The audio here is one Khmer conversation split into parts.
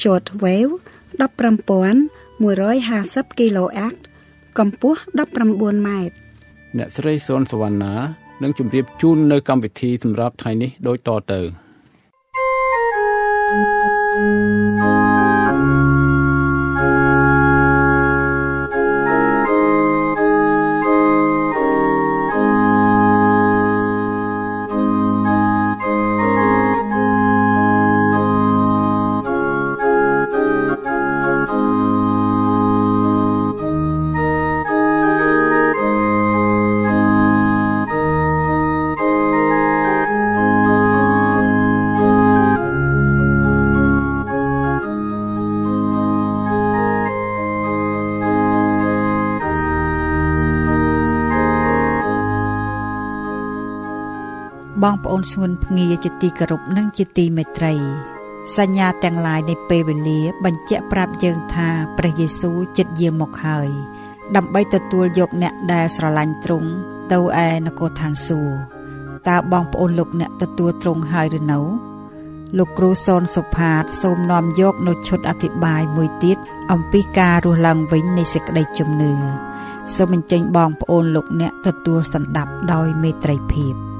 short wave 15150 kHz កម្ពស់19ម៉ែត្រអ្នកស្រីសុនសវណ្ណានឹងជម្រាបជូននៅកម្មវិធីសម្រាប់ថ្ងៃនេះដូចតទៅ បងប្អូនស្ងួនភ្ងាជាទីគោរពនិងជាទីមេត្រី សញ្ញាទាំងឡាយនៃពេលវេលា បញ្ជាក់ប្រាប់យើងថាព្រះយេស៊ូវចិត្តយាងមកហើយ ដើម្បីទទួលយកអ្នកដែលស្រឡាញ់ទ្រង់ទៅឯនគរឋានសួគ៌តើបងប្អូនលោកអ្នកទទួលទ្រង់ហើយឬនៅលោកគ្រូសនសុផាត សូមនាំយកនៅឈុតអធិប្បាយមួយទៀតអំពីការរស់ឡើងវិញនៃសេចក្តីជំនឿសូមអញ្ជើញបងប្អូនលោកអ្នកទទួលសន្តាប់ដោយមេត្រីភាព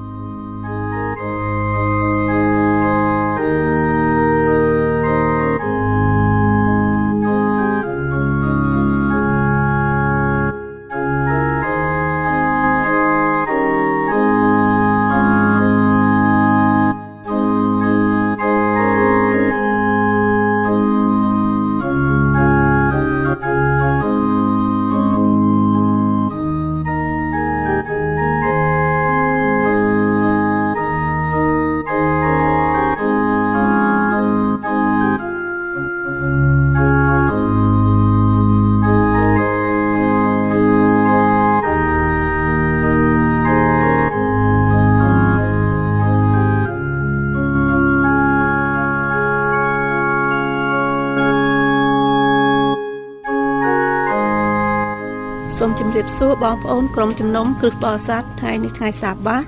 បសួរបងប្អូនក្រុមជំនុំគ្រឹះបរិស័ទថ្ងៃនេះថ្ងៃសាបា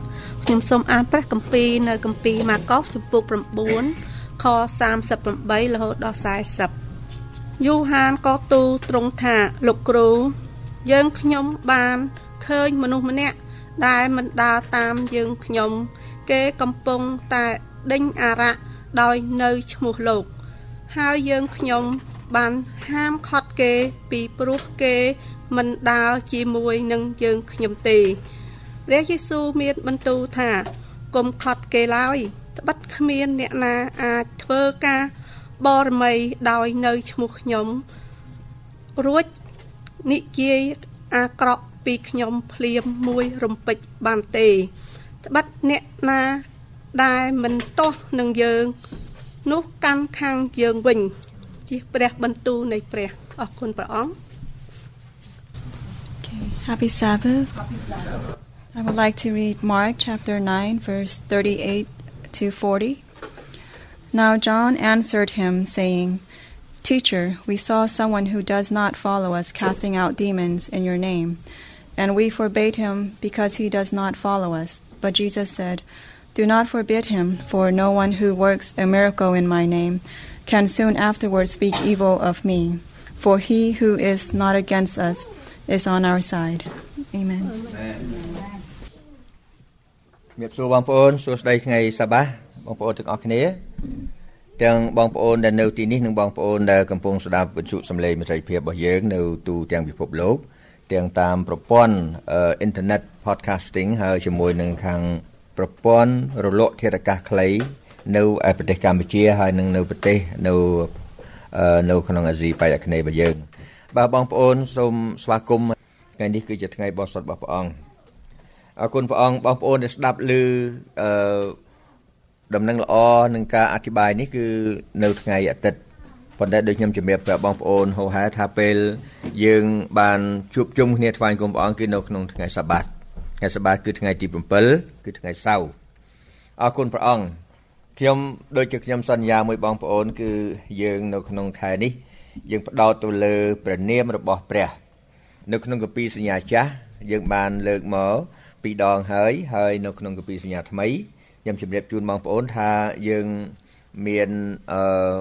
ខ្ញុំសូមអានព្រះគម្ពីរនៅគម្ពីរម៉ាកុសជំពូក9ខ38រហូតដល់40យូហានក៏ទូលទ្រង់ថាលោកគ្រូ យើងខ្ញុំបានឃើញមនុស្សម្នាក់ដែលមិនដើរតាមយើងខ្ញុំ គេកំពុងតែដេញអារៈដោយនៅឈ្មោះលោក ហើយយើងខ្ញុំបានហាមខត់គេពីព្រោះគេ មិនដើរជាមួយនឹងយើងខ្ញុំទេព្រះយេស៊ូវមានបន្ទូលថាកុំខត់គេឡើយត្បិតគ្មានអ្នកណាអាចធ្វើការបរមីដោយនៅឈ្មោះខ្ញុំរួចនិយាយអាក្រក់ពីខ្ញុំភ្លាមមួយរំពេចបានទេត្បិតអ្នកណាដែលមិនទាស់នឹងយើង នោះកាន់ខាងយើងវិញជាព្រះបន្ទូលនៃព្រះអរគុណព្រះអង្គ Happy Sabbath. I would like to read Mark chapter 9, verse 38 to 40. Now John answered him, saying, Teacher, we saw someone who does not follow us casting out demons in your name, and we forbade him because he does not follow us. But Jesus said, Do not forbid him, for no one who works a miracle in my name can soon afterwards speak evil of me. For he who is not against us, is on our side. Amen. ជំរាបសួរបងប្អូនសួស្តីថ្ងៃសបាបងប្អូនទាំងអស់គ្នាទាំងបងប្អូនដែលនៅទីនេះនិងបងប្អូនដែលកំពុងស្ដាប់វិទ្យុសំឡេងមិត្តភាពរបស់យើងនៅទូទាំងពិភពលោកទាំងតាមប្រព័ន្ធអ៊ីនធឺណិត podcasting ហើយជាមួយនឹងខាងប្រព័ន្ធរលកធាតុអាកាសខ្លីនៅឯប្រទេសកម្ពុជាហើយនិងនៅប្រទេសនៅនៅក្នុងអាស៊ីប៉ែកអាគ្នេយ៍របស់យើង បាទបងប្អូនសូមស្វាគមន៍ថ្ងៃនេះគឺជាថ្ងៃបរិសុទ្ធរបស់ព្រះអង្គអរគុណព្រះអង្គបងប្អូនដែលស្ដាប់ឮអឺដំណឹងល្អនឹងការអធិប្បាយនេះគឺនៅថ្ងៃអាទិត្យប៉ុន្តែដូចខ្ញុំជំរាបប្រាប់បងប្អូនហៅហែថាពេលយើងបានជួបជុំគ្នាថ្វាយគុំព្រះអង្គគឺនៅក្នុងថ្ងៃសាបាតថ្ងៃសាបាតគឺថ្ងៃទី7គឺថ្ងៃសៅរ៍អរគុណព្រះអង្គខ្ញុំដូចជាខ្ញុំសន្យាមួយបងប្អូន គឺយើងនៅក្នុងខែនេះ យើងផ្ដោតទៅលើព្រះនាមរបស់ព្រះ នៅក្នុងកាពីសញ្ញាចាស់យើងបានលើកមកពីរដងហើយហើយនៅក្នុងកាពីសញ្ញាថ្មីខ្ញុំជម្រាបជូនបងប្អូនថាយើងមានអឺ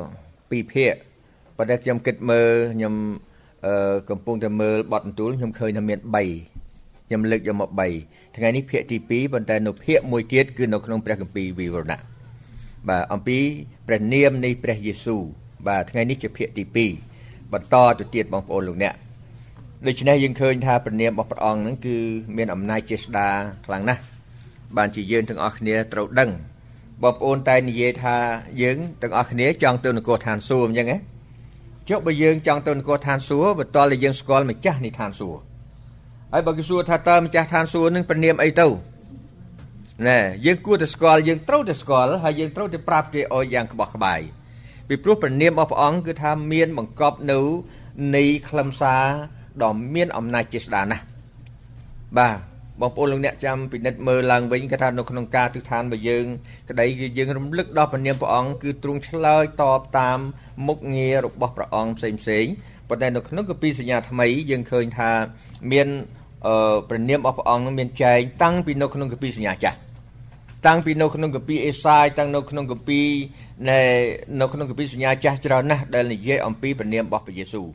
ពីរភាគប៉ុន្តែខ្ញុំគិតមើលខ្ញុំអឺកំពុងតែមើលបទបន្ទូលខ្ញុំឃើញថាមាន3ខ្ញុំលើកយកមក3ថ្ងៃនេះភាគទី2ប៉ុន្តែនៅភាគមួយទៀតគឺនៅក្នុងព្រះគម្ពីរវិវរណៈបាទអំពីព្រះនាមនៃព្រះយេស៊ូវ បាទថ្ងៃនេះជាភាគទី2បន្តទៅទៀតបងប្អូនលោកអ្នកដូច្នេះយើងឃើញថាព្រះនាមរបស់ព្រះអង្គហ្នឹងគឺមានអំណាចចេស្តាខ្លាំងណាស់បានជាយើងទាំងអស់គ្នាត្រូវដឹងបងប្អូនតែនិយាយថាយើងទាំងអស់គ្នាចង់ទៅនគរឋានសួគ៌អញ្ចឹងណាចុះបើយើងចង់ទៅនគរឋានសួគ៌បន្ទាល់តែយើងស្គាល់ម្ចាស់នៃឋានសួគ៌ហើយបើគេសួរថាតើម្ចាស់ឋានសួគ៌នឹងព្រះនាមអីទៅណែយើងគួរតែស្គាល់យើងត្រូវតែស្គាល់ហើយយើងត្រូវតែប្រាប់គេឲ្យយ៉ាងក្បោះក្បាយ ពីព្រោះព្រះនាមរបស់ព្រះអង្គគឺថាមានបង្កប់នៅនៃខ្លឹមសារដ៏មានអំណាចជាស្ដាណាស់បាទបងប្អូនលោកអ្នកចាំពិនិត្យមើលឡើងវិញគេថានៅក្នុងការទិដ្ឋានរបស់យើងក្តីគឺយើងរំលឹកដល់ព្រះនាមព្រះអង្គគឺទ្រង់ឆ្លើយតបតាមមុខងាររបស់ព្រះអង្គផ្សេងផ្សេងប៉ុន្តែនៅក្នុងគម្ពីរសញ្ញាថ្មីយើងឃើញថាមានអឺព្រះនាមរបស់ព្រះអង្គនឹងមានចែងតាំងពីនៅក្នុងគម្ពីរសញ្ញាចាស់ តាំងពីនៅក្នុងគម្ពីរអេសាយតាំងនៅក្នុងគម្ពីរនៅនៅក្នុងគម្ពីរសញ្ញាចាស់ច្រើនណាស់ដែលនិយាយអំពីព្រះនាមរបស់ព្រះយេស៊ូវ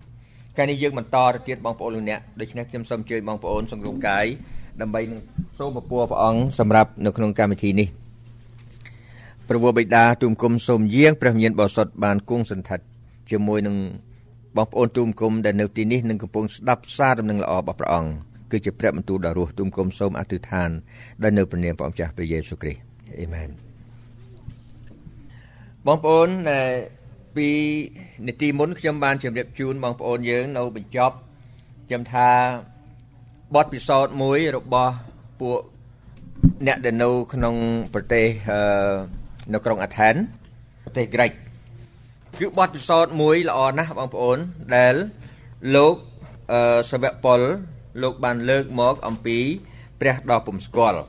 កាលនេះយើងបន្តទៅទៀតបងប្អូនលោកអ្នកដូច្នេះខ្ញុំសូមអញ្ជើញបងប្អូនសង្រួមកាយដើម្បីនឹងសូមពពួរព្រះអង្គសម្រាប់នៅក្នុងកម្មវិធីនេះព្រះវរបិតាទូមគុំសូមយាងព្រះញាណបរិសុទ្ធបានគង់សន្តិដ្ឋជាមួយនឹងបងប្អូនទូមគុំដែលនៅទីនេះនឹងកំពុងស្ដាប់សារដំណឹងល្អរបស់ព្រះអង្គ គឺជាព្រះបន្ទូលដ៏រស់ទូមគុំសូមអធិដ្ឋានដែលនៅព្រះនាមព្រះអង្គចាស់ព្រះយេស៊ូវគ្រីស្ទអេមែនបងប្អូនពីនីតិមុនខ្ញុំបានជម្រាបជូនបងប្អូនយើងនៅបញ្ចប់ខ្ញុំថាបទពិសោធន៍មួយរបស់ពួកអ្នកដែលនៅក្នុងប្រទេសនៅក្រុងអាថែនប្រទេសក្រិចគឺបទពិសោធន៍មួយល្អណាស់បងប្អូនដែលលោកសាវកប៉ុល លោកបានលើកមកអំពីព្រះដ៏ពុំស្គាល់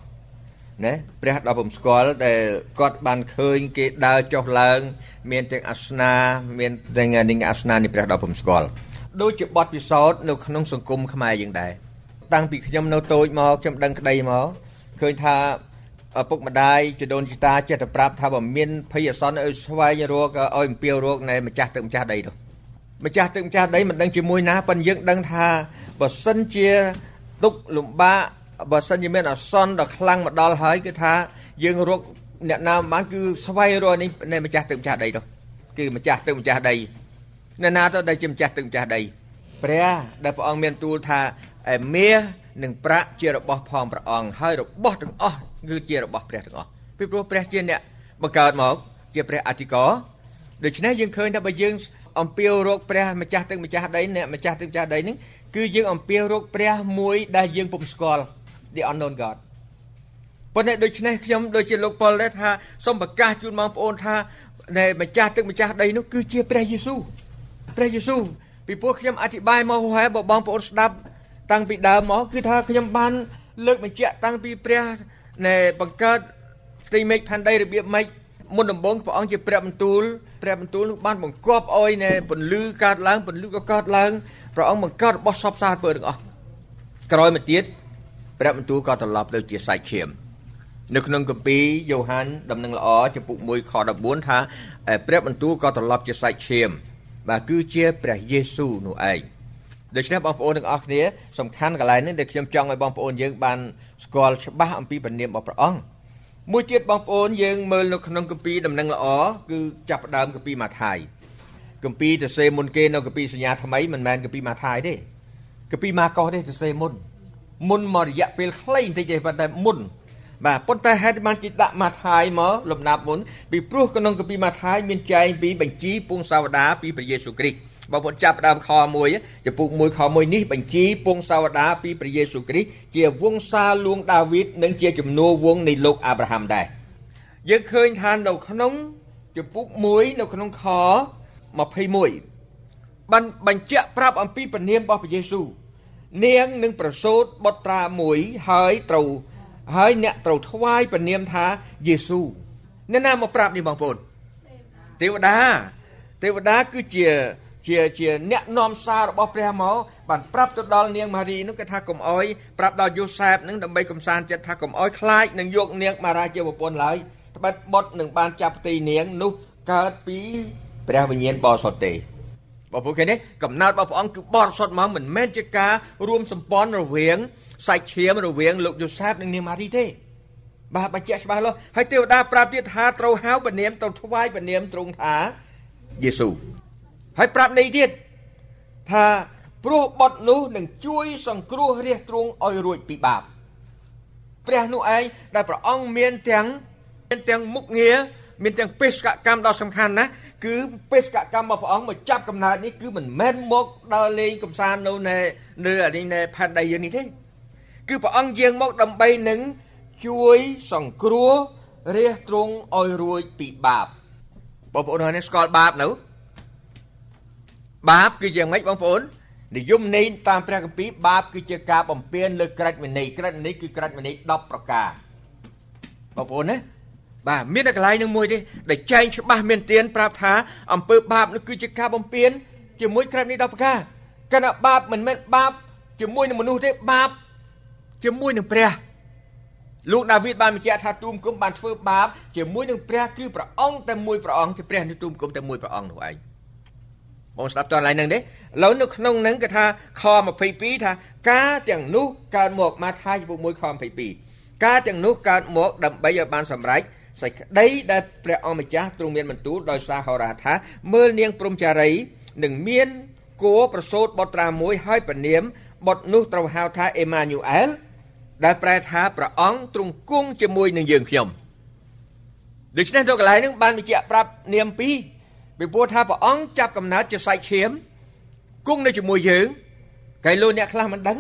ណាព្រះដ៏ពុំស្គាល់ដែលគាត់បានឃើញគេដើរចុះឡើង មានទាំងអាសនាមានទាំងនឹងអាសនានៃព្រះដ៏ពុំស្គាល់ដូចជាបទពិសោធន៍នៅក្នុងសង្គមខ្មែរយើងដែរតាំងពីខ្ញុំនៅតូចមកខ្ញុំដឹងក្តីមកឃើញថាឪពុកម្ដាយចដូនជីតាចេះតែប្រាប់ថាបើមានភ័យអសន្នឲ្យស្វែងរកឲ្យអំពាវរកនៃម្ចាស់ទឹកម្ចាស់ដីទៅ ម្ចាស់ទឹកម្ចាស់ដីមិនដឹងជាមួយណាប៉ុន្តែយើងដឹងថាបើសិនជាទុកលំបាកបើសិនជាមានអសន្នដ៏ខ្លាំងមកដល់ហើយគឺថាយើងរកអ្នកណាបានគឺស្វែងរកនេះនៃម្ចាស់ទឹកម្ចាស់ដីទៅគឺម្ចាស់ទឹកម្ចាស់ដីអ្នកណាទៅដែលជាម្ចាស់ទឹកម្ចាស់ដីព្រះដែលព្រះអង្គមានទូលថាឯមាសនិងប្រាក់ជារបស់ផងព្រះអង្គហើយរបស់ទាំងអស់គឺជារបស់ព្រះទាំងអស់ពីព្រោះព្រះជាអ្នកបង្កើតមកជាព្រះអធិការ ដូច្នេះយើងឃើញថាបើយើងអំពាវរកព្រះម្ចាស់ទឹកម្ចាស់ដីអ្នកម្ចាស់ទឹកម្ចាស់ដីហ្នឹងគឺយើងអំពាវរកព្រះមួយដែលយើងពុំស្គាល់ the unknown god ប៉ុន្តែដូច្នេះខ្ញុំដូចជាលោកប៉ុលដែរថាសូមប្រកាសជូនបងប្អូនថានៃម្ចាស់ទឹកម្ចាស់ដីនោះគឺជាព្រះយេស៊ូវព្រះយេស៊ូវពីព្រោះខ្ញុំអធិប្បាយមកហើយបើបងប្អូនស្ដាប់តាំងពីដើមមកគឺថាខ្ញុំបានលើកបញ្ជាក់តាំងពីព្រះនៃបង្កើតផ្ទៃមេឃផែនដីរបៀបម៉េចមុនដំបូងព្រះអង្គជាព្រះបន្ទូល ព្រះបន្ទូលនោះបានបង្គាប់ឲ្យនៃពន្លឺកើតឡើងពន្លឺក៏កើតឡើងព្រះអង្គបង្កើតរបស់សពសារពើទាំងអស់ក្រោយមកទៀតព្រះបន្ទូលក៏ត្រឡប់ទៅជាសាច់ឈាមនៅក្នុងគម្ពីរយ៉ូហានដំណឹងល្អចំពុក1ខ14ថាព្រះបន្ទូលក៏ត្រឡប់ជាសាច់ឈាមបាទគឺជាព្រះយេស៊ូវនោះឯងដូច្នេះបងប្អូនទាំងអស់គ្នាសំខាន់កន្លែងនេះដែលខ្ញុំចង់ឲ្យបងប្អូនយើងបានស្គាល់ច្បាស់អំពីព្រះនាមរបស់ព្រះអង្គ មួយទៀតបងប្អូនយើងមើលនៅក្នុងគម្ពីរដំណឹងល្អគឺចាប់ផ្ដើមគម្ពីរម៉ាថាយគម្ពីរទៅសេមុនគេនៅគម្ពីរសញ្ញាថ្មីមិនមែនគម្ពីរម៉ាថាយទេគម្ពីរម៉ាកុសទេទៅសេមុនមុនមករយៈពេលខ្លីបន្តិចទេប៉ុន្តែមុនបាទប៉ុន្តែហេតុបានគេដាក់ម៉ាថាយមកលំដាប់មុនពីព្រោះក្នុងគម្ពីរម៉ាថាយមានចែងពីបញ្ជីពងសាវតាពីព្រះយេស៊ូវគ្រីស្ទ បងប្អូនចាប់ដើមខ1ចំពុក1ខ1នេះបញ្ជីពងសាវតាពីព្រះយេស៊ូវគ្រីស្ទជាវង្សាលួងដាវីតនិងជាជំនួសវងនៃលោកអាប់រ៉ាហាំដែរយើងឃើញថានៅក្នុងចំពុក1នៅក្នុងខ21បានបញ្ជាក់ប្រាប់អំពីព្រះនាមរបស់ព្រះយេស៊ូវនាងនឹងប្រសូតបុត្រាមួយហើយត្រូវហើយអ្នកត្រូវថ្វាយព្រះនាមថាយេស៊ូអ្នកណាមកប្រាប់នេះបងប្អូនទេវតាទេវតាគឺជា ជាជាអ្នកនាំសាររបស់ព្រះមកបានប្រាប់ទៅដល់នាងម៉ារីនោះគេថាកុំអោយប្រាប់ដល់យូសែបនឹងដើម្បីកំសាន្តចិត្តថាកុំអោយខ្លាចនឹងយកនាងម៉ារាជាប្រពន្ធឡើយត្បិតបុតនឹងបានចាប់ផ្ទៃនាងនោះកើតពីព្រះវិញ្ញាណបរិសុទ្ធទេបងប្អូនឃើញទេកំណើតរបស់ព្រះអង្គគឺបរិសុទ្ធមកមិនមែនជាការរួមសម្ព័ន្ធរវាងសាច់ឈាមរវាងលោកយូសែបនិងនាងម៉ារីទេបាទបញ្ជាក់ច្បាស់លាស់ហើយទេវតាប្រាប់ទៀតថាត្រូវហៅព្រះនាមទៅថ្វាយព្រះនាមទ្រង់ថាយេស៊ូវ ហើយប្រាប់នេះទៀតថាព្រោះបុតនោះនឹងជួយសង្គ្រោះរាជទ្រង់ឲ្យរួចពីបាបព្រះនោះឯងដែលព្រះអង្គមានទាំងមានទាំងមុខងារមានទាំងបេសកកម្មដ៏សំខាន់ណាស់គឺបេសកកម្មរបស់ព្រះអង្គមកចាប់កំណើតនេះគឺមិនមែនមកដើរលេងកំសាន្តនៅនៅនៅអានេះនៅផែនដីយើងនេះទេគឺព្រះអង្គយាងមកដើម្បីនឹងជួយសង្គ្រោះរាជទ្រង់ឲ្យរួចពីបាបបងប្អូនហើយស្គាល់បាបនៅ បាប គឺយ៉ាងម៉េចបងប្អូននិយមន័យតាមព្រះគម្ពីរបាប គឺជាការបំពេញលើក្រិតវិន័យក្រិតវិន័យគឺក្រិតវិន័យ10ប្រការបងប្អូនណាបាទមានតែកន្លែងនឹងមួយទេដែលចែងច្បាស់មានទៀនប្រាប់ថាអំពើបាបនោះគឺជាការបំពេញជាមួយក្រិតវិន័យ10ប្រការគណៈបាបមិនមែនបាបជាមួយនឹងមនុស្សទេបាបជាមួយនឹងព្រះលោកដាវីតបានបញ្ជាក់ថាទូមគុំបានធ្វើបាបជាមួយនឹងព្រះគឺព្រះអង្គតែមួយព្រះអង្គជាព្រះនៃទូមគុំតែមួយព្រះអង្គនោះឯង បងស្ដាប់តើឡើយនឹងទេឥឡូវនៅក្នុងនឹងគេថាខ22ថាការទាំងនោះកើតមកមកថាជំពូក1ខ22ការទាំងនោះកើតមកដើម្បីឲ្យបានសម្រេចសេចក្តីដែលព្រះអង្គម្ចាស់ទ្រង់មានបន្ទូលដោយសារហោរាថាមើលនាងព្រំចារីនឹងមានគួរប្រសូតបុត្រាមួយហើយពនាមបុត្រនោះត្រូវហៅថាអេម៉ាញូអែលដែលប្រែថាព្រះអង្គទ្រង់គង់ជាមួយនឹងយើងខ្ញុំដូច្នេះទៅកន្លែងហ្នឹងបានបញ្ជាក់ប្រាប់នាមពីរ ពីព្រោះថាព្រះអង្គចាប់កំណើតជាសាច់ឈាមគង់នៅជាមួយយើងកែលោកអ្នកខ្លះមិនដឹង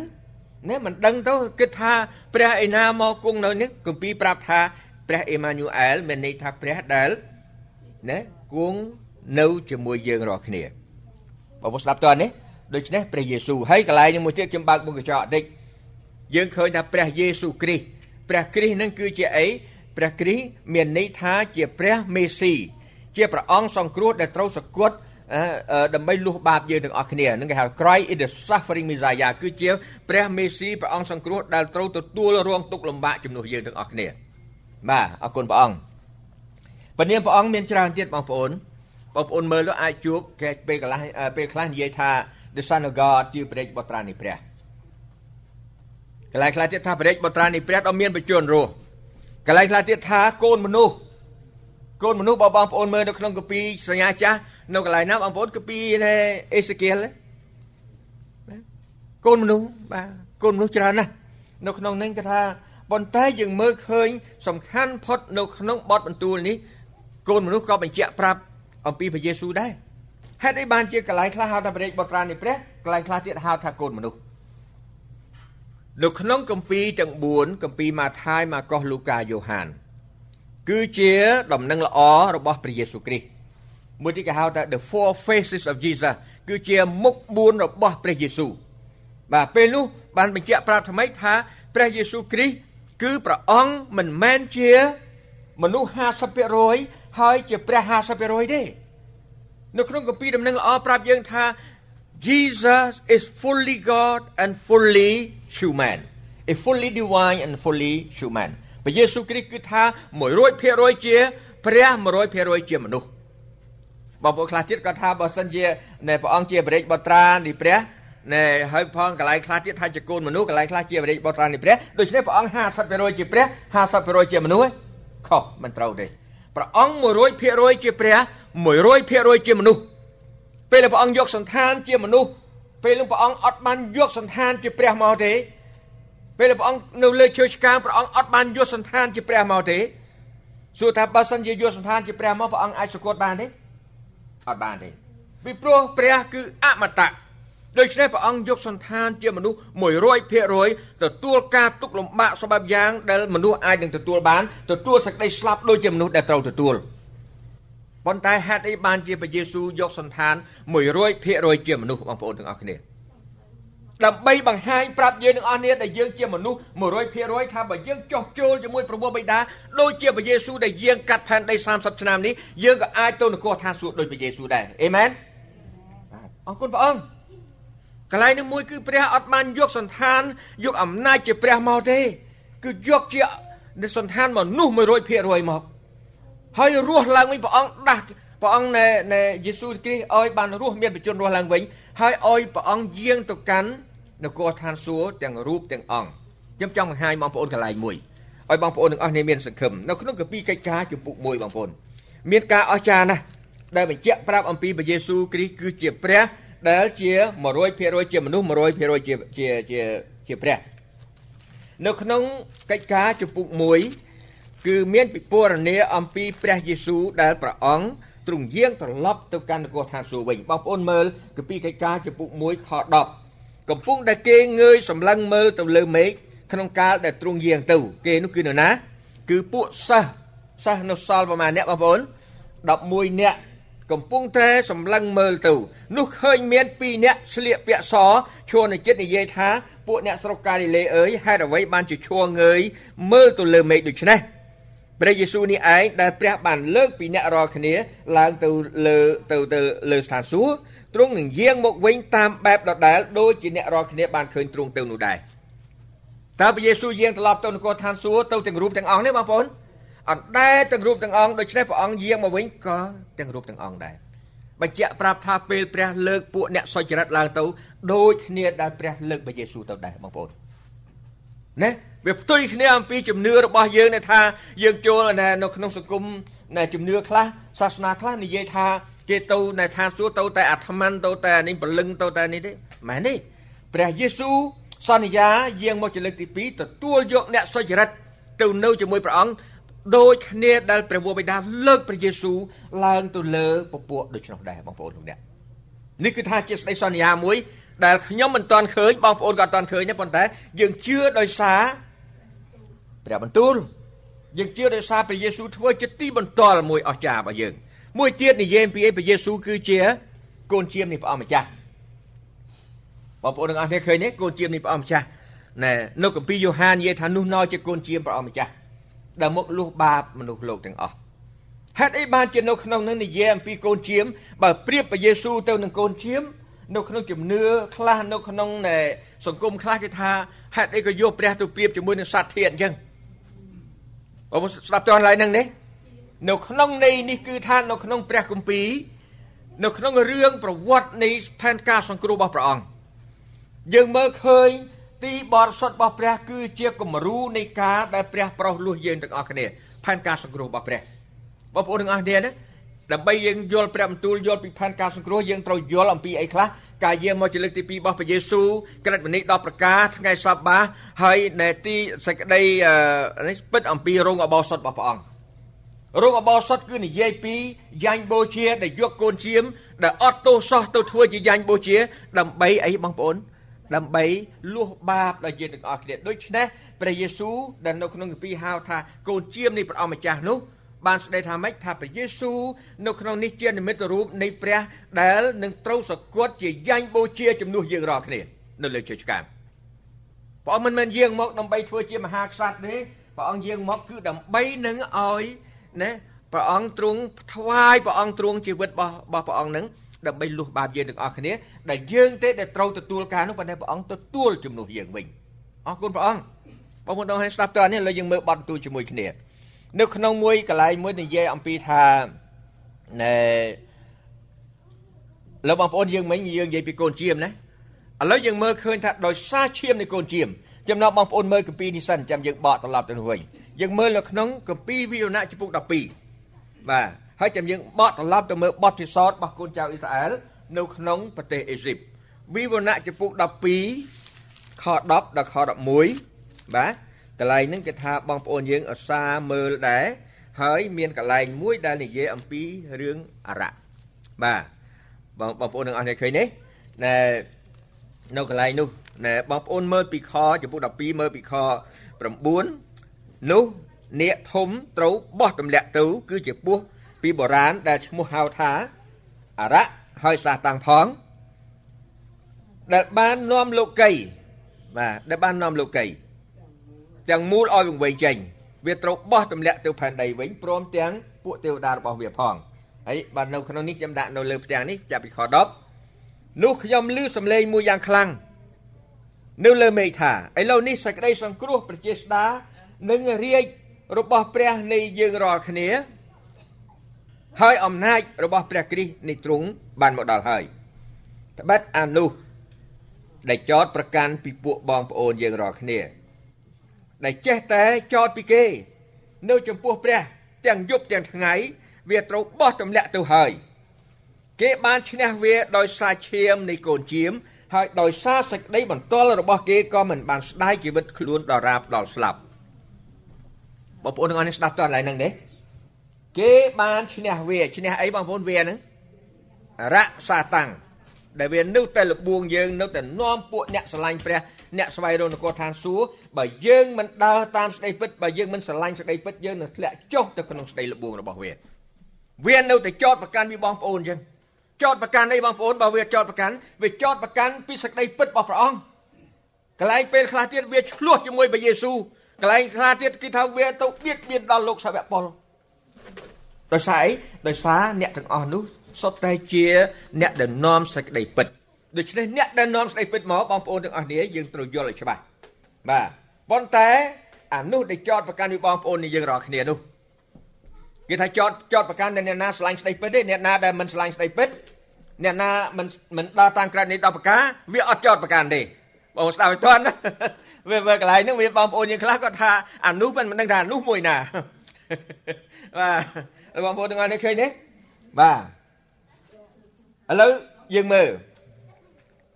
ណាមិនដឹងទៅគិតថាព្រះឯណាមកគង់នៅនេះគម្ពីរប្រាប់ថាព្រះអេម៉ាញូអែលមានន័យថាព្រះដែលណាគង់នៅជាមួយយើងរាល់គ្នាបងប្អូនស្ដាប់តើនេះដូច្នេះព្រះយេស៊ូវហើយកន្លែងមួយទៀតខ្ញុំបើកមុខកញ្ចក់បន្តិចយើងឃើញថាព្រះយេស៊ូវគ្រីស្ទព្រះគ្រីស្ទនឹងគឺជាអីព្រះគ្រីស្ទមានន័យថាជាព្រះមេស៊ី ជាព្រះអង្គសង្គ្រោះដែលត្រូវសគត់ដើម្បីលុះបាបយើងទាំងអស់គ្នានឹងគេហៅ Christ is the suffering Messiah គឺជាព្រះមេស៊ីព្រះអង្គសង្គ្រោះដែលត្រូវទទួលរងទុក្ខលំបាកជំនួសយើងទាំងអស់គ្នាបាទអរគុណព្រះអង្គពនាមព្រះអង្គមានច្រើនទៀតបងប្អូនបងប្អូនមើលទៅអាចជួបគេពេលកន្លះពេលខ្លះនិយាយថា the son of god ជាព្រះបុត្រានៃព្រះកន្លែងខ្លះទៀតថាព្រះបុត្រានៃព្រះដ៏មានបជនរស់កន្លែងខ្លះទៀតថាកូនមនុស្ស កូនមនុស្សបើបងប្អូនមើលនៅក្នុងកាពីសញ្ញាចាស់នៅកន្លែងណាបងប្អូនកាពីអេសេគៀលកូនមនុស្សបាទកូនមនុស្សច្រើនណាស់នៅក្នុងនេះគេថាប៉ុន្តែយើងមើលឃើញ សំខាន់ផុតនៅក្នុងបទបន្ទូលនេះកូនមនុស្សក៏បញ្ជាក់ប្រាប់អំពីព្រះយេស៊ូវដែរហេតុអីបានជាកន្លែងខ្លះហៅថាព្រះបុត្រានៃព្រះកន្លែងខ្លះទៀតហៅថាកូនមនុស្សនៅក្នុងគម្ពីរទាំង4គម្ពីរម៉ាថាយម៉ាកុសលូកាយ៉ូហាន គឺជាដំណឹងល្អរបស់ព្រះយេស៊ូវគ្រីស្ទមួយទីគេហៅថា the four faces of Jesus គឺជាមុខ4របស់ព្រះយេស៊ូវបាទពេលនោះបានបញ្ជាក់ប្រាប់ថ្មីថាព្រះយេស៊ូវគ្រីស្ទគឺព្រះអង្គមិនមែនជាមនុស្ស50%ហើយជាព្រះ50%ទេនៅក្នុងគម្ពីរដំណឹងល្អប្រាប់យើងថា Jesus is fully God and fully human is fully divine and fully human ព្រះយេស៊ូវគ្រីស្ទគឺថា100%ជាព្រះ100%ជាមនុស្សបងប្អូនខ្លះទៀតក៏ថាបើសិនជាព្រះអង្គជាបរិយាបុត្រានៃព្រះណែហើយផងកន្លែងខ្លះទៀតថាជាកូនមនុស្សកន្លែងខ្លះជាបរិយាបុត្រានៃព្រះដូច្នេះព្រះអង្គ50%ជាព្រះ50%ជាមនុស្សខុសមិនត្រូវទេព្រះអង្គ100%ជាព្រះ100%ជាមនុស្សពេលដែលព្រះអង្គយកសន្តានជាមនុស្សពេលនោះព្រះអង្គអត់បានយកសន្តានជាព្រះមកទេ ពេលដែលព្រះអង្គនៅលើឈើឆ្កាងព្រះអង្គអត់បានយកសន្តានជាព្រះមកទេសួរថាបើសិនជាយកសន្តានជាព្រះមកព្រះអង្គអាចសង្កត់បានទេអត់បានទេពីព្រោះព្រះគឺអមតៈដូច្នេះព្រះអង្គយកសន្តានជាមនុស្ស100%ទទួលការទុកលំបាកសម្រាប់យ៉ាង ដែលមនុស្សអាចនឹងទទួលបានទទួលសេចក្តីស្លាប់ដូចជាមនុស្សដែលត្រូវទទួលប៉ុន្តែហេតុអីបានជាព្រះយេស៊ូវយកសន្តាន100%ជាមនុស្សបងប្អូនទាំងអស់គ្នា ដើម្បីបង្ហាញប្រាប់យើងទាំងអស់គ្នាដែលយើងជាមនុស្ស100%ថាបើយើងចោះចូលជាមួយព្រះបិតាដូចជាព្រះយេស៊ូវដែលយើងកាត់ផែនដី30ឆ្នាំនេះយើងក៏អាចទៅនគរឋានសួគ៌ដូចព្រះយេស៊ូវដែរអេមែនអរគុណព្រះអង្គកន្លែងនេះមួយគឺព្រះអត់បានយកសន្តានយកអំណាចជាព្រះមកទេ គឺយកជាសន្តានមនុស្ស100%មកហើយរស់ឡើងវិញព្រះអង្គដាស់ព្រះអង្គនៃនៃយេស៊ូវគ្រីស្ទឲ្យបានរស់មានបជនរស់ឡើងវិញហើយឲ្យព្រះអង្គយាងទៅកាន់ នគរឋានសួគ៌ទាំងរូបទាំងអង្គខ្ញុំចង់បង្ហាញបងប្អូនកន្លែងមួយឲ្យបងប្អូនទាំងអស់គ្នាមានសង្ឃឹមនៅក្នុងកាពីកិច្ចការជំពូក1បងប្អូនមានការអស្ចារ្យណាស់ដែលបញ្ជាក់ប្រាប់អំពីព្រះយេស៊ូវគ្រីស្ទគឺជាព្រះដែលជា100%ជាមនុស្ស100%ជាជាជាជាព្រះនៅក្នុងកិច្ចការជំពូក1គឺមានពិពណ៌នាអំពីព្រះយេស៊ូវដែលព្រះអង្គទ្រង់យាងត្រឡប់ទៅកាន់នគរឋានសួគ៌វិញបងប្អូនមើលកាពីកិច្ចការជំពូក1ខ10 កំពុងតែគេងើយសម្លឹងមើលទៅលើមេឃក្នុងកាលដែលទ្រង់យាងទៅ គេនោះគឺនរណា គឺពួកសិស្សសិស្សនៅសល់ប្រមាណអ្នកបងប្អូន11អ្នកកំពុងតែសម្លឹងមើលទៅនោះឃើញមាន2អ្នកស្លៀកពាក់សឈរនៅចិត្តនិយាយថាពួកអ្នកស្រុកកាលីលេអើយហេតុអ្វីបានជាឈរងើយមើលទៅលើមេឃដូច្នេះព្រះយេស៊ូវនេះឯងដែលព្រះបានលើកពីអ្នករាល់គ្នាឡើងទៅលើទៅទៅលើស្ថានសួគ៌ ទ្រង់នឹងយាងមកវិញតាមបែបដដែលដូចជាអ្នករាល់គ្នាបានឃើញទ្រង់ទៅនោះដែរតើព្រះយេស៊ូវយាងត្រឡប់ទៅនគរឋានសួគ៌ទៅទាំងរូបទាំងអង្គនេះបងប្អូនអត់ដែលទាំងរូបទាំងអង្គដូច្នេះព្រះអង្គយាងមកវិញក៏ទាំងរូបទាំងអង្គដែរបញ្ជាក់ប្រាប់ថាពេលព្រះលើកពួកអ្នកសុចរិតឡើងទៅដូចគ្នាដែលព្រះលើកព្រះយេស៊ូវទៅដែរបងប្អូនណាវាផ្ទុយគ្នាអំពីជំនឿរបស់យើងដែលថាយើងចូលនៅក្នុងសង្គមនៃជំនឿខ្លះសាសនាខ្លះនិយាយថា គេទៅនៅឋានសួគ៌ទៅតែអាត្មានទៅតែនេះព្រលឹងទៅតែនេះទេមែនទេព្រះយេស៊ូវសន្យាយាងមកជាលើកទី2ទទួលយកអ្នកសុចរិតទៅនៅជាមួយព្រះអង្គដូចគ្នាដែលព្រះវរបិតាលើកព្រះយេស៊ូវឡើងទៅលើពពួកដូច្នោះដែរបងប្អូនលោកអ្នកនេះគឺថាជាស្ដីសន្យាមួយដែលខ្ញុំមិនទាន់ឃើញបងប្អូនក៏អត់ទាន់ឃើញទេប៉ុន្តែយើងជឿដោយសារព្រះបន្ទូលយើងជឿដោយសារព្រះយេស៊ូវធ្វើជាទីបន្ទាល់មួយអស្ចារ្យរបស់យើង មួយទៀតនិយាយពីព្រះយេស៊ូវគឺជាកូនជាមនៃព្រះអង្គម្ចាស់បងប្អូនទាំងអស់គ្នាឃើញទេកូនជាមនៃព្រះអង្គម្ចាស់ណែនៅគម្ពីរយ៉ូហាននិយាយថានោះណោជាកូនជាមព្រះអង្គម្ចាស់ដែលមកលុះបាបមនុស្សលោកទាំងអស់ហេតុអីបានជានៅក្នុងនឹងនិយាយអំពីកូនជាមបើប្រៀបព្រះយេស៊ូវទៅនឹងកូនជាមនៅក្នុងជំនឿខ្លះនៅក្នុងសង្គមខ្លះគេថាហេតុអីក៏យកព្រះទៅប្រៀបជាមួយនឹងសត្វធាតុអញ្ចឹងបងស្ដាប់តើឡើយហ្នឹងនេះ នៅក្នុងនៃនេះគឺថានៅក្នុងព្រះគម្ពីរនៅក្នុងរឿងប្រវត្តិនៃផែនការសង្គ្រោះរបស់ព្រះអង្គយើងមើលឃើញទីបរិសុទ្ធរបស់ព្រះ គឺជាគំរូនៃការដែលព្រះប្រោសលួសយើងទាំងអស់គ្នាផែនការសង្គ្រោះរបស់ព្រះបងប្អូនទាំងអស់គ្នាណាដើម្បីយើងយល់ព្រះបន្ទូលយល់ពីផែនការសង្គ្រោះយើងត្រូវយល់អំពីអីខ្លះការយាងមកជាលើកទី2របស់ព្រះយេស៊ូវក្រិតមនី10ប្រការថ្ងៃសបាហើយនៅទីសេចក្តីនេះពិតអំពីរោងអបោសុតរបស់ព្រះអង្គ រោងអបោសុតគឺនិយាយពីយ៉ាញ់បូជាដែលយកកូនជៀមដែលអត់ទោសសោះទៅធ្វើជាយ៉ាញ់បូជា ដើម្បីអីបងប្អូនដើម្បីលួសបាបដល់យើងទាំងអស់គ្នាដូច្នេះព្រះយេស៊ូវដែលនៅក្នុងគម្ពីរហៅថាកូនជៀមនៃព្រះអម្ចាស់នោះបានស្ដីថាម៉េចថាព្រះយេស៊ូវនៅក្នុងនេះជានិមិត្តរូបនៃព្រះដែលនឹងត្រូវសគត់ជាយ៉ាញ់បូជាជំនួសយើងរាល់គ្នានៅលើជើងឆ្កាងព្រះអង្គមិនមែនយាងមកដើម្បីធ្វើជាមហាក្សត្រទេព្រះអង្គយាងមកគឺដើម្បីនឹងឲ្យ ណាព្រះអង្គទ្រង់ថ្វាយព្រះអង្គទ្រង់ជីវិតរបស់របស់ព្រះអង្គនឹងដើម្បីលុះបាបយើងទាំងអស់គ្នាដែលយើងទេដែលត្រូវទទួលការនោះប៉ុន្តែព្រះអង្គទទួលជំនួសយើងវិញអរគុណព្រះអង្គបងប្អូនដល់ឲ្យស្ដាប់តើនេះឥឡូវយើងមើលបទបន្ទូលជាមួយគ្នា នៅក្នុងមួយកន្លែងមួយនិយាយអំពីថាណែលោកបងប្អូនយើងមិញយើងនិយាយពីកូនជៀមណាឥឡូវយើងមើលឃើញថាដោយសារឈាមនៃកូនជៀមចំណោមបងប្អូនមើលកាពីនេះសិនចាំយើងបកត្រឡប់ទៅវិញ យើងមើលនៅក្នុងគម្ពីរវិវរណៈចំពុក12បាទហើយចាំយើងបកត្រឡប់ទៅមើលបទពិសោធន៍របស់កូនចៅអ៊ីស្រាអែលនៅក្នុងប្រទេសអេស៊ីបវិវរណៈចំពុក12ខ10ដល់ខ11បាទកន្លែងហ្នឹងគេថាបងប្អូនយើងឧស្សាហ៍មើលដែរហើយមានកន្លែងមួយដែលនិយាយអំពីរឿងអារ៉ាបាទបងបងប្អូននឹងអស់នេះឃើញទេណែនៅកន្លែងនោះណែបងប្អូនមើលពីខចំពុក12មើលពីខ9 នោះនាគធំត្រូវបោះទម្លាក់ទៅគឺជាពស់ពីបុរាណដែលឈ្មោះហៅថាអរៈហើយសាតាំងផង ដែលបាននាំលោកីបាទដែលបាននាំលោកីទាំងមូលឲ្យវង្វេងចេញវាត្រូវបោះទម្លាក់ទៅផែនដីវិញព្រមទាំងពួកទេវតារបស់វាផងហើយបាទនៅក្នុងនេះខ្ញុំដាក់នៅលើផ្ទាំងនេះចាប់ពីខ10នោះខ្ញុំឮសំឡេងមួយយ៉ាងខ្លាំងនៅលើមេឃថាឥឡូវនេះសេចក្តីសង្គ្រោះប្រជាស្ដា និងរាជរបស់ព្រះនៃយើងរាល់គ្នា ហើយអំណាចរបស់ព្រះគ្រីស្ទនៃទ្រង់បានមកដល់ហើយត្បិតអានោះដែលចោតប្រកាន់ពីពួកបងប្អូនយើងរាល់គ្នា ដែលចេះតែចោតពីគេ នៅចំពោះព្រះ ទាំងយប់ទាំងថ្ងៃ វាត្រូវបោះទម្លាក់ទៅហើយគេបានឈ្នះវាដោយសារឈាមនៃកូនជៀមហើយដោយសារសេចក្តីបន្ទាល់របស់គេក៏មិនបានស្ដាយជីវិតខ្លួនដល់រាបដល់ស្លាប់ បងប្អូនទាំងអស់នេះស្ដាប់តើកន្លែងហ្នឹងទេគេបានឈ្នះវាឈ្នះអីបងប្អូនវាហ្នឹងរៈសាតាំងដែលវានៅតែលបួងយើងនៅតែនាំពួកអ្នកស្រឡាញ់ព្រះអ្នកស្វែងរកនគរឋានសួគ៌បើយើងមិនដើរតាមស្ដីពិតបើយើងមិនស្រឡាញ់ស្ដីពិតយើងនឹងធ្លាក់ចុះទៅក្នុងស្ដីលបួងរបស់វាវានៅតែចោតប្រកាន់ពីបងប្អូនអញ្ចឹងចោតប្រកាន់អីបងប្អូនបើវាចោតប្រកាន់វាចោតប្រកាន់ពីសេចក្តីពិតរបស់ព្រះអង្គកន្លែងពេលខ្លះទៀតវាឆ្លោះជាមួយព្រះយេស៊ូវ កន្លែងខ្លះទៀតគេថាវាទៅបៀតបៀនដល់លោកសាវកប៉ុលដោយសារអីដោយសារអ្នកទាំងអស់នោះសុទ្ធតែជា អ្នកដែលនាំសេចក្តីពិតដូច្នេះអ្នកដែលនាំសេចក្តីពិតមកបងប្អូនទាំងអស់គ្នាយើងត្រូវយល់ឲ្យច្បាស់បាទប៉ុន្តែអានោះដែលចោតប្រកាន់ពីបងប្អូននេះយើងរាល់គ្នានោះគេថាចោតចោតប្រកាន់អ្នកណាឆ្លាញ់ស្ដីពិតទេអ្នកណាដែលមិនឆ្លាញ់ស្ដីពិតអ្នកណាមិនមិនដើរតាមក្រឹតនៃដល់ប្រការវាអត់ចោតប្រកាន់ទេ បងស្ដាប់ឲ្យទាន់វាវាកន្លែងហ្នឹងវាបងប្អូនយើងខ្លះគាត់ថាអានោះមិនដឹងថាអានោះមួយណាបាទបងប្អូនទាំងអស់នេះឃើញទេបាទឥឡូវយើងមើល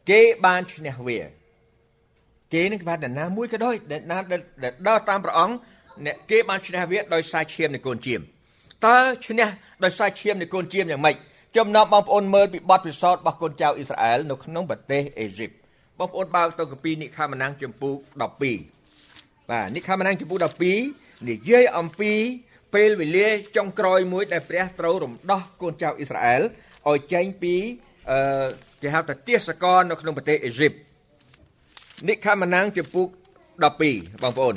គេបានឈ្នះវា គេនឹងគេបានណាមួយក៏ដោយដែលណាដែលដើរតាមព្រះអង្គអ្នកគេបានឈ្នះវាដោយសារឈាមនៃកូនជៀមតើឈ្នះដោយសារឈាមនៃកូនជៀមយ៉ាងម៉េចចំណោមបងប្អូនមើលពីបទពិសោធន៍របស់កូនចៅអ៊ីស្រាអែលនៅក្នុងប្រទេសអេស៊ីប បងប្អូនបើកទៅកាពីនិខាម៉ានាំងចំពូក12បាទនិខាម៉ានាំងចំពូក12និយាយអំពីពេលវេលាចុងក្រោយមួយដែលព្រះត្រូវរំដោះកូនចៅអ៊ីស្រាអែលឲ្យចេញពីអឺគេហៅថាទាសករនៅក្នុងប្រទេសអេស៊ីបនិខាម៉ានាំងចំពូក12បងប្អូន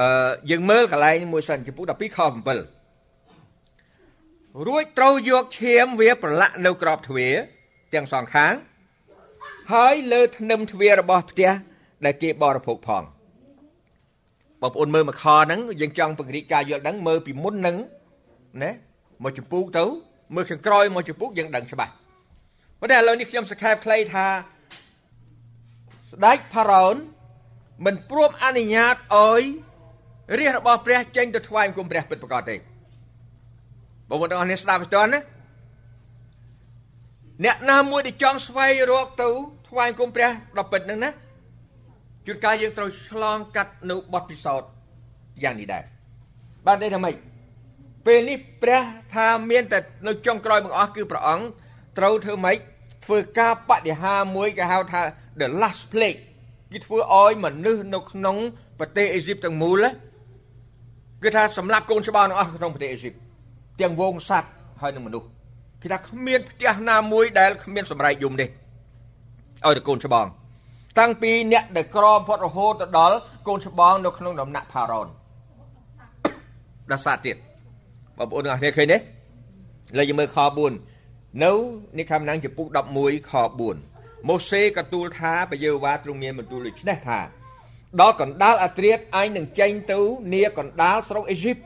អឺយើងមើលកន្លែងមួយសិនចំពូក12ខ7រួចត្រូវយកឈាមវាប្រឡាក់នៅក្របទ្វារទាំងសងខាង ហើយលើធ្នឹមទ្វាររបស់ផ្ទះដែលគេបរិភោគផងបងប្អូនមើលមកខហ្នឹងយើងចង់ពង្រីកការយល់ដឹងមើលពីមុនហ្នឹងណាមកចម្ពោះទៅមើលខាងក្រោយមកចម្ពោះយើងដឹងច្បាស់ប៉ុន្តែឥឡូវនេះខ្ញុំសង្ខេបខ្លីថាស្ដេចផារ៉ោនមិនព្រមអនុញ្ញាតឲ្យរាជរបស់ព្រះចេញទៅថ្វាយគុំព្រះពិតប្រកបទេបងប្អូនទាំងអស់នេះស្ដាប់ទៅណាអ្នកណាមួយដែលចង់ស្វែងរកទៅ ថ្វាយគុំព្រះដល់ពិតហ្នឹងណាជួនកាលយើងត្រូវឆ្លងកាត់នៅបទពិសោធន៍យ៉ាងនេះដែរបានទេថាម៉េចពេលនេះព្រះថាមានតែនៅចុងក្រោយបង្អស់គឺព្រះអង្គត្រូវធ្វើម៉េចធ្វើការបដិហាមួយគេហៅថា the last plague គេធ្វើឲ្យមនុស្សនៅក្នុងប្រទេសអេស៊ីបទាំងមូលគឺថាសម្រាប់កូនច្បាស់ទាំងអស់ក្នុងប្រទេសអេស៊ីបទាំងវងសัตว์ហើយនឹងមនុស្សគេថាគ្មានផ្ទះណាមួយដែលគ្មានសម្រែកយំទេ ឲ្យតែកូនច្បងតាំងពីអ្នកដែលក្របំផុតរហូតទៅដល់កូនច្បងនៅក្នុងដំណាក់ផារ៉ូនដល់សាទៀតបងប្អូនទាំងអស់គ្នាឃើញទេឥឡូវយើងមើលខ4នៅនេះខំណាំងចំពុក11ខ4ម៉ូសេក៏ទូលថាព្រះយេហូវ៉ាទ្រង់មានបន្ទូលដូចនេះថាដល់កណ្ដាលអាត្រៀតឯងនឹងចេញទៅនីកណ្ដាលស្រុកអេស៊ីប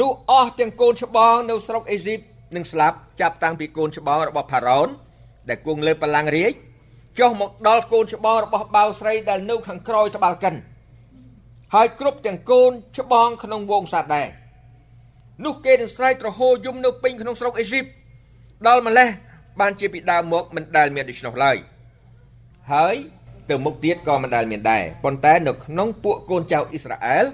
នោះអស់ទាំងកូនច្បងនៅស្រុកអេស៊ីបនឹងស្លាប់ចាប់តាំងពីកូនច្បងរបស់ផារ៉ូន ដែលគង់លើបល្ល័ង្ករាជចុះមកដល់កូនច្បងរបស់បាវស្រីដែលនៅខាងក្រោយត្បាល់កិនហើយគ្រប់ទាំងកូនច្បងក្នុងវងសត្វដែរនោះគេនឹងស្រែកត្រហោយំនៅពេញក្នុងស្រុកអេស៊ីបដល់ម្លេះបានជាពីដើមមកមិនដែលមានដូច្នោះឡើយហើយទៅមុខទៀតក៏មិនដែលមានដែរប៉ុន្តែនៅក្នុងពួកកូនចៅអ៊ីស្រាអែល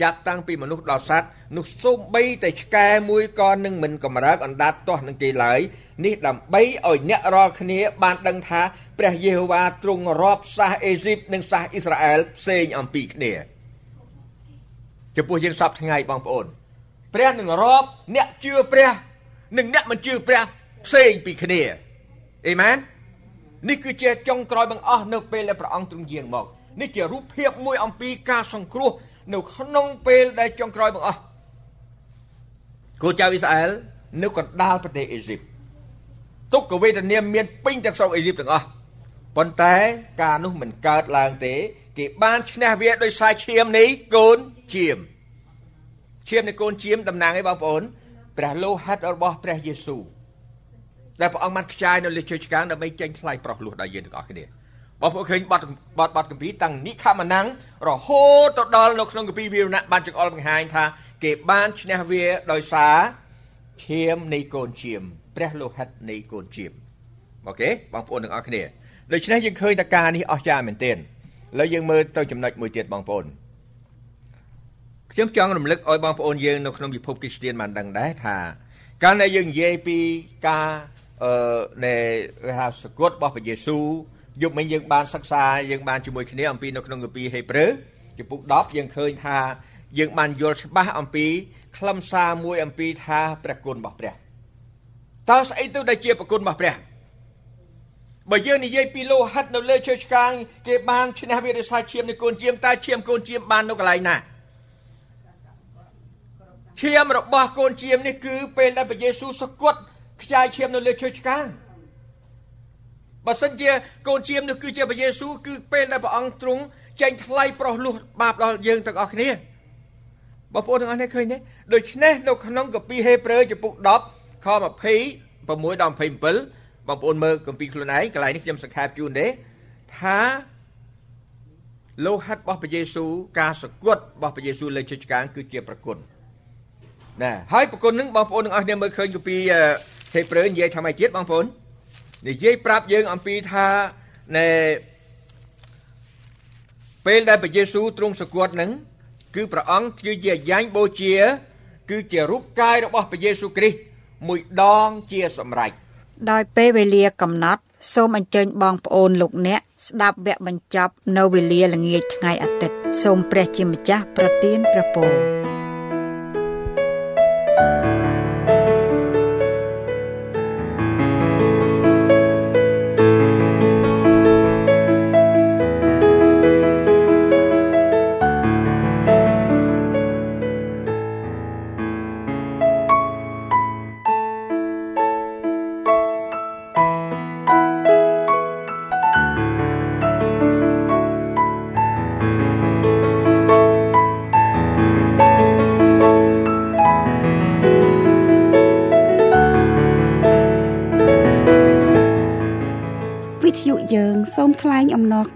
ចាប់តាំងពីមនុស្សដល់សត្វ នោះសូម្បីតែឆ្កែមួយក៏នឹងមិនកម្រើកអណ្ដាតទាស់នឹងគេឡើយនេះដើម្បីឲ្យអ្នករាល់គ្នាបានដឹងថាព្រះយេហូវ៉ាទ្រង់រាប់សាសអេស៊ីបនិងសាសអ៊ីស្រាអែលផ្សេងអំពីគ្នាចំពោះយើងសពថ្ងៃបងប្អូនព្រះនឹងរាប់អ្នកជឿព្រះនិងអ្នកមិនជឿព្រះផ្សេងពីគ្នាអេមែននេះគឺជាចុងក្រោយបង្អស់នៅពេលដែលព្រះអង្គទ្រង់យាងមកនេះជារូបភាពមួយអំពីការសង្គ្រោះនៅក្នុងពេលដែលចុងក្រោយបង្អស់ គូចៅអ៊ីស្រាអែលនៅកណ្ដាលប្រទេសអេស៊ីបទុក្ខវេទនាមានពេញទាំងស្រុកអេស៊ីបទាំងអស់ប៉ុន្តែការនោះមិនកើតឡើងទេ គេបានឈ្នះវាដោយសារឈាមនៃកូនឈាមឈាមនៃកូនឈាមតំណាងឲ្យបងប្អូនព្រះលោហិតរបស់ព្រះយេស៊ូវដែលព្រះអង្គបានខ្ចាយនៅលើជើងឆ្កាងដើម្បីចេញថ្លៃប្រោះលោះដល់យើងទាំងអស់គ្នាបងប្អូនឃើញបទបទបទកម្ពីតាំងនិខមណាំងរហូតទៅដល់នៅក្នុងកម្ពីវីរណៈបានចង្អុលបង្ហាញថា គេបានឈ្នះវាដោយសារឈាមនៃកូនឈាមព្រះលោហិតនៃកូនឈាមអូខេបងប្អូនទាំងអស់គ្នាដូច្នេះយើងឃើញថាការនេះអស្ចារ្យមែនទែនឥឡូវយើងមើលទៅចំណុចមួយទៀតបងប្អូនខ្ញុំចង់រំលឹកឲ្យបងប្អូនយើងនៅក្នុងពិភពគ្រីស្ទានបានដឹងដែរថាកាលដែលយើងនិយាយពីការអឺនៃហៅសកុតរបស់ព្រះយេស៊ូវយប់មិញយើងបានសិក្សាយើងបានជាមួយគ្នាអំពីនៅក្នុងកាពីហេព្រើរចំពុក10យើងឃើញថា យើងបានយល់ច្បាស់អំពីខ្លឹមសារមួយអំពីថាព្រះគុណរបស់ព្រះតើស្អីទៅដែលជាព្រះគុណរបស់ព្រះបើយើងនិយាយពីលោហិតនៅលើជើងឆ្កាងគេបានឈ្នះវិរិសាឈាមនៃកូនជាមតើឈាមកូនជាមបាននៅកន្លែងណាឈាមរបស់កូនជាមនេះគឺពេលដែលព្រះយេស៊ូវសគត់ខ្ចាយឈាមនៅលើជើងឆ្កាងបើសិនជាកូនជាមនោះគឺជាព្រះយេស៊ូវគឺពេលដែលព្រះអង្គទ្រង់ចេញថ្លៃប្រោះលោះបាបដល់យើងទាំងអស់គ្នា បងប្អូនទាំងអស់នេះឃើញទេដូច្នេះនៅក្នុងកាពីហេព្រើរចំពុក10ខ26ដល់27បងប្អូនមើលកាពីខ្លួនឯងកន្លែងនេះខ្ញុំសង្ខេបជូនទេថាលោហិតរបស់ព្រះយេស៊ូវការសគត់របស់ព្រះយេស៊ូវលើជិតឆ្កាងគឺជាប្រគុណណាហើយប្រគុណនឹងបងប្អូនទាំងអស់គ្នាមើលឃើញកាពីហេព្រើរនិយាយថាម៉េចទៀតបងប្អូននិយាយប្រាប់យើងអំពីថាណែពេលដែលព្រះយេស៊ូវទ្រង់សគត់នឹង គឺព្រះអង្គគឺជាយ៉ាញ់បូជា គឺជារូបកាយរបស់ព្រះយេស៊ូវគ្រីស្ទមួយដងជាសម្រេចដោយពេលវេលាកំណត់ សូមអញ្ជើញបងប្អូនលោកអ្នក ស្ដាប់វគ្គបញ្ចប់នៅវេលាល្ងាចថ្ងៃអាទិត្យសូមព្រះជាម្ចាស់ប្រទានព្រះពរ